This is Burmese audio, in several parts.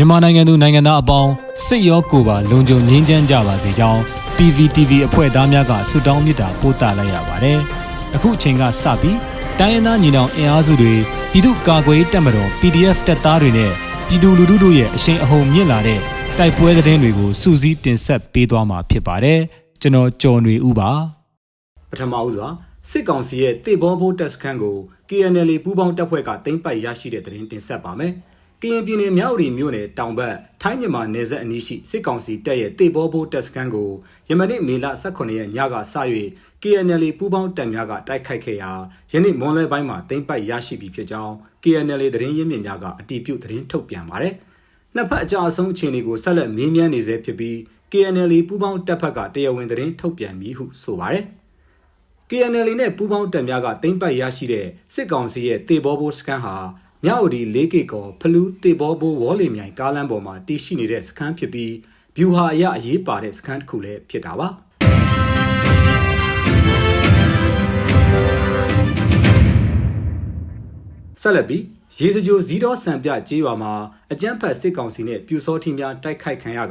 မြန်မာနိုင်ငံသူနိုင်ငံသားအပေါင်းစစ်ရောကိုယ်ပါလုံခြုံငြိမ်းချမ်းကြပါစေကြောင်း PVTV အဖွဲ့သားများကဆုတောင်းမေတ္တာပို့သလိုက်ရပါတယ်။အခုအချိန်ကစပြီးတိုင်းရင်းသားညီနောင်အင်အားစုတွေပြည်သူ့ကာကွယ်တပ်မတော် PDF တပ်သားတွေနဲ့ပြည်သူလူထုတို့ရဲ့အရှိန်အဟုန်မြင့်လာတဲ့တိုက်ပွဲသတင်းတွေကိုစူးစီးတင်ဆက်ပေးသွားမှာဖြစ်ပါတယ်။ကျွန်တော်ကျော်နေဦးပါ။ပထမဦးစွာစစ်ကောင်စီရဲ့တေဘောဘိုးတပ်စခန်းကို KNL ပူးပေါင်းတပ်ဖွဲ့ကတင်ပိုက်ရရှိတဲ့သတင်းတင်ဆက်ပါမယ်။ ကရင်ပြည်နယ်မြောက်ရီမြို့နယ်တောင်ဘက်ထိုင်းမြန်မာနယ်စပ်အနီးရှိစစ်ကောင်စီတပ်ရဲ့တေဘောဘိုးတပ်စခန်းကိုယမနေ့မေလ18ရက်ညကစ၍ KNL ပူးပေါင်းတပ်များကတိုက်ခိုက်ခဲ့ရာယနေ့မွန်လွဲပိုင်းမှာတင်ပိုက်ရရှိပြီဖြစ်ကြောင်း KNL သတင်းရင်းမြစ်များကအတည်ပြုသတင်းထုတ်ပြန်ပါတယ်။နှစ်ဖက်အကြအဆုံးအခြေအနေကိုဆက်လက်မေးမြန်းနေဆဲဖြစ်ပြီး KNL ပူးပေါင်းတပ်ဖက်ကတရားဝင်သတင်းထုတ်ပြန်ပြီးဟုဆိုပါတယ်။ KNL နဲ့ပူးပေါင်းတပ်များကတင်ပိုက်ရရှိတဲ့စစ်ကောင်စီရဲ့တေဘောဘိုးစခန်းဟာ မြဝတီ၄ကီကောဖလူးတေဘောဘိုးဝေါ်လီမြိုင်ကားလမ်းပေါ်မှာတည်ရှိနေတဲ့စခန်းဖြစ်ပြီးဗျူဟာအရအရေးပါတဲ့စခန်းတစ်ခုလည်းဖြစ်တာပါဆက်လက်ပြီးရေစကြိုဇီးတော်ဆံပြကြေးရွာမှာအကြမ်းဖက်စစ်ကောင်စီနဲ့ပြူစောထီများတိုက်ခိုက်ခံရက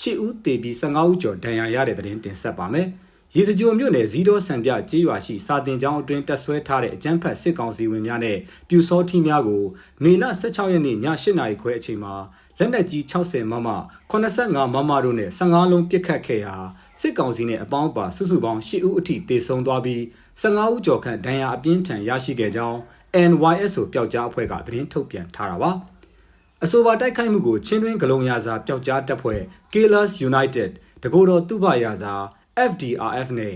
၈ဦးသေပြီး15ဦးကျော်ဒဏ်ရာရတဲ့တဲ့တင်တင်ဆက်ပါမယ်။ ရေစကြိုမြို့နယ်ဇီးတော်ဆံပြကြေးရွာရှိစာတင်ကျောင်းအတွင်းတက်ဆွဲထားတဲ့အကြမ်းဖက်စစ်ကောင်စီဝင်များနဲ့ပြူစောထီးများကိုမေလ16ရက်နေ့ည8နာရီခွဲအချိန်မှာလက်နက်ကြီး60မမ85မမတို့နဲ့15လုံးပစ်ခတ်ခဲ့ရာစစ်ကောင်စီနဲ့အပေါင်းပါစုစုပေါင်း10ဦးအထိတေဆုံးသွားပြီး15ဦးကျော်ခန့်ဒဏ်ရာအပြင်းထန်ရရှိခဲ့ကြောင်း NYSO ပျောက်ကြားအဖွဲ့ကသတင်းထုတ်ပြန်ထားတာပါအဆိုပါတိုက်ခိုက်မှုကိုချင်းတွင်းဂလုံရာစာပျောက်ကြားတပ်ဖွဲ့ Killers United တကိုယ်တော်သူ့ဘရာစာ FDRF နဲ့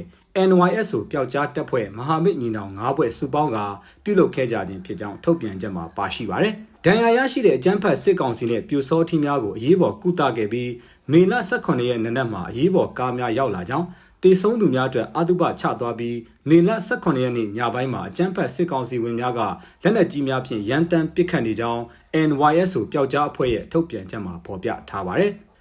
NYSO ပျောက်ကြားတပ်ဖွဲ့မဟာမိတ်ညီနောင်၅ဘွဲ့စုပေါင်းကပြုလုပ်ခဲ့ကြခြင်းဖြစ်ကြောင်းထုတ်ပြန်ချက်မှာပါရှိပါတယ်။ဒဏ်ရာရရှိတဲ့အကြမ်းဖက်စစ်ကောင်စီနဲ့ပြူစောထီများကိုအရေးပေါ်ကုသခဲ့ပြီးမေလ18ရက်နေ့နက်မှာအရေးပေါ်ကားများရောက်လာကြောင်းတေဆုံးသူများအတွက်အတုပချသွားပြီးမေလ18ရက်နေ့ညပိုင်းမှာအကြမ်းဖက်စစ်ကောင်စီဝင်များကလက်နက်ကြီးများဖြင့်ရန်တမ်းပစ်ခတ်နေကြောင်း NYSO ပျောက်ကြားအဖွဲ့ရဲ့ထုတ်ပြန်ချက်မှာဖော်ပြထားပါတယ်။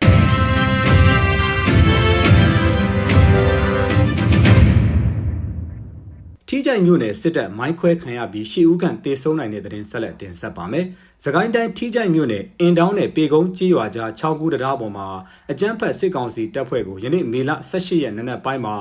ကြိုင်မြို့နယ်စစ်တပ်မိုင်းခွဲခံရပြီးရှေ့ဦးကန်တေဆုံးနိုင်တဲ့တဲ့တင်ဆက်လက်တင်ဆက်ပါမယ်။သခိုင်းတိုင်းထီးကြိုင်မြို့နယ်အင်တောင်းနယ်ပေကုန်းကြီးရွာကြား6ခုတရားပေါ်မှာအကြမ်းဖက်စစ်ကောင်စီတပ်ဖွဲ့ကိုယနေ့မေလ18ရက်နေ့နက်ပိုင်းမှာ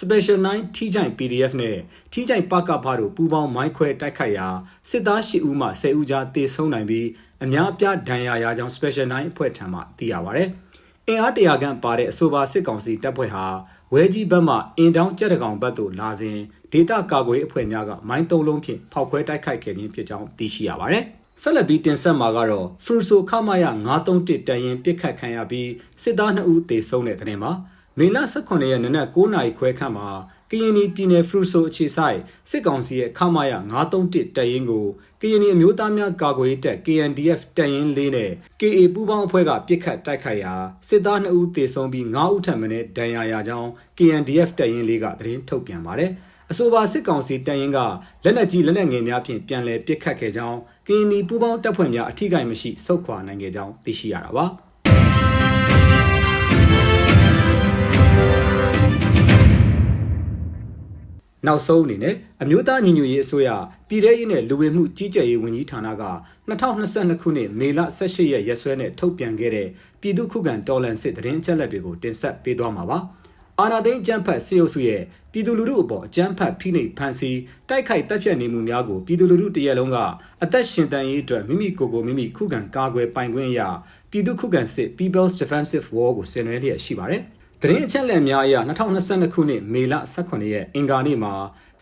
Special 9ထီးကြိုင် PDF နဲ့ထီးကြိုင်ပကဖားတို့ပူးပေါင်းမိုင်းခွဲတိုက်ခိုက်ရာစစ်သား10ဦးမှ10ဦးကြားတေဆုံးနိုင်ပြီးအများအပြားဒဏ်ရာရကြောင်း Special 9အဖွဲ့ထံမှသိရပါဗျ။အင်အားတရာခန့်ပါတဲ့အဆိုပါစစ်ကောင်စီတပ်ဖွဲ့ဟာ ဝဲကြီးဘက်မှအင်တောင်းကြက်တကောင်ဘက်သို့လာစဉ်ဒေတာကာကွယ်အဖွဲ့များကမိုင်းတုံးလုံးဖြင့်ဖောက်ခွဲတိုက်ခိုက်ခဲ့ခြင်းဖြစ်ကြောင်းသိရှိရပါတယ်။ဆက်လက်ပြီးတင်ဆက်မှာကတော့ဖရူဆိုခမရ931တန်ရင်ပြစ်ခတ်ခံရပြီးစစ်သား2ဦးသေဆုံးတဲ့တဲ့တင်မှာမေလ18ရက်နေ့နက်9နာရီခွဲခန့်မှာ ကရင်ပြည်နယ်ဖရူဆိုအခြေဆိုင်စစ်ကောင်စီရဲ့ခမာယ931တပ်ရင်းကိုကရင်အမျိုးသားများကာကွယ်ရေးတပ် KNDF တပ်ရင်း၄နဲ့ KA ပူးပေါင်းအဖွဲ့ကပစ်ခတ်တိုက်ခိုက်ရာစစ်သား2ဦးသေဆုံးပြီး9ဦးထပ်မံဒဏ်ရာရကြောင်း KNDF တပ်ရင်း၄ကသတင်းထုတ်ပြန်ပါတယ်။အဆိုပါစစ်ကောင်စီတပ်ရင်းကလက်နက်ကြီးလက်နက်ငယ်များဖြင့်ပြန်လည်ပစ်ခတ်ခဲ့ကြောင်းကရင်ပူးပေါင်းတပ်ဖွဲ့များအထိကိမရှိစုခွာနိုင်ခဲ့ကြောင်းသိရှိရတာပါ။ နောက်ဆုံးအနေနဲ့အမျိုးသားညီညွတ်ရေးအစိုးရပြည်ထရေးနဲ့လူဝင်မှုကြီးကြပ်ရေးဝန်ကြီးဌာနက2022ခုနှစ်မေလ18ရက်ရက်စွဲနဲ့ထုတ်ပြန်ခဲ့တဲ့ပြည်သူ့ခုခံတော်လှန်စစ်တရင်ချက်လက်တွေကိုတင်ဆက်ပေးသွားမှာပါ။အာနာသိန်းအကြမ်းဖက်စေအုပ်စုရဲ့ပြည်သူလူထုအပေါ်အကြမ်းဖက်ဖိနှိပ်ဖန်ဆီးတိုက်ခိုက်တပ်ဖြတ်နေမှုများကိုပြည်သူလူထုတရက်လုံးကအသက်ရှင်တန်ရေးအတွက်မိမိကိုယ်ကိုမိမိခုခံကာကွယ်ပိုင်ခွင့်ရပြည်သူခုခံစစ် People's Defensive War ကိုဆင်နွှဲလျက်ရှိပါတယ်။ သတင်းအချက်အလက်များအရ2022ခုနှစ်မေလ18ရက်အင်္ဂါနေ့မှာ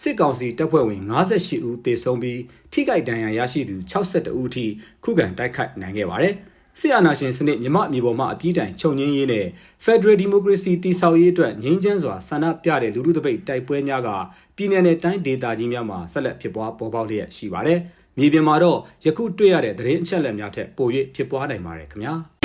စစ်ကောင်စီတပ်ဖွဲ့ဝင်58ဦးသေဆုံးပြီးထိခိုက်ဒဏ်ရာရရှိသူ62ဦးအထိခုခံတိုက်ခိုက်နိုင်ခဲ့ပါတယ်။စစ်အာဏာရှင်စနစ်မြမအမျိုးပေါ်မှာအပြည့်တိုင်ချုပ်ငင်းရေးနဲ့ Federal Democracy တည်ဆောက်ရေးအတွက်ငြိမ်းချမ်းစွာဆန္ဒပြတဲ့လူထုတပိတ်တိုက်ပွဲများကပြည်내နဲ့တိုင်းဒေသကြီးများမှာဆက်လက်ဖြစ်ပွားပေါ်ပေါက်လျက်ရှိပါတယ်။မြေပြင်မှာတော့ယခုတွေ့ရတဲ့သတင်းအချက်အလက်များထက်ပို၍ဖြစ်ပွားနိုင်ပါတယ်ခင်ဗျာ။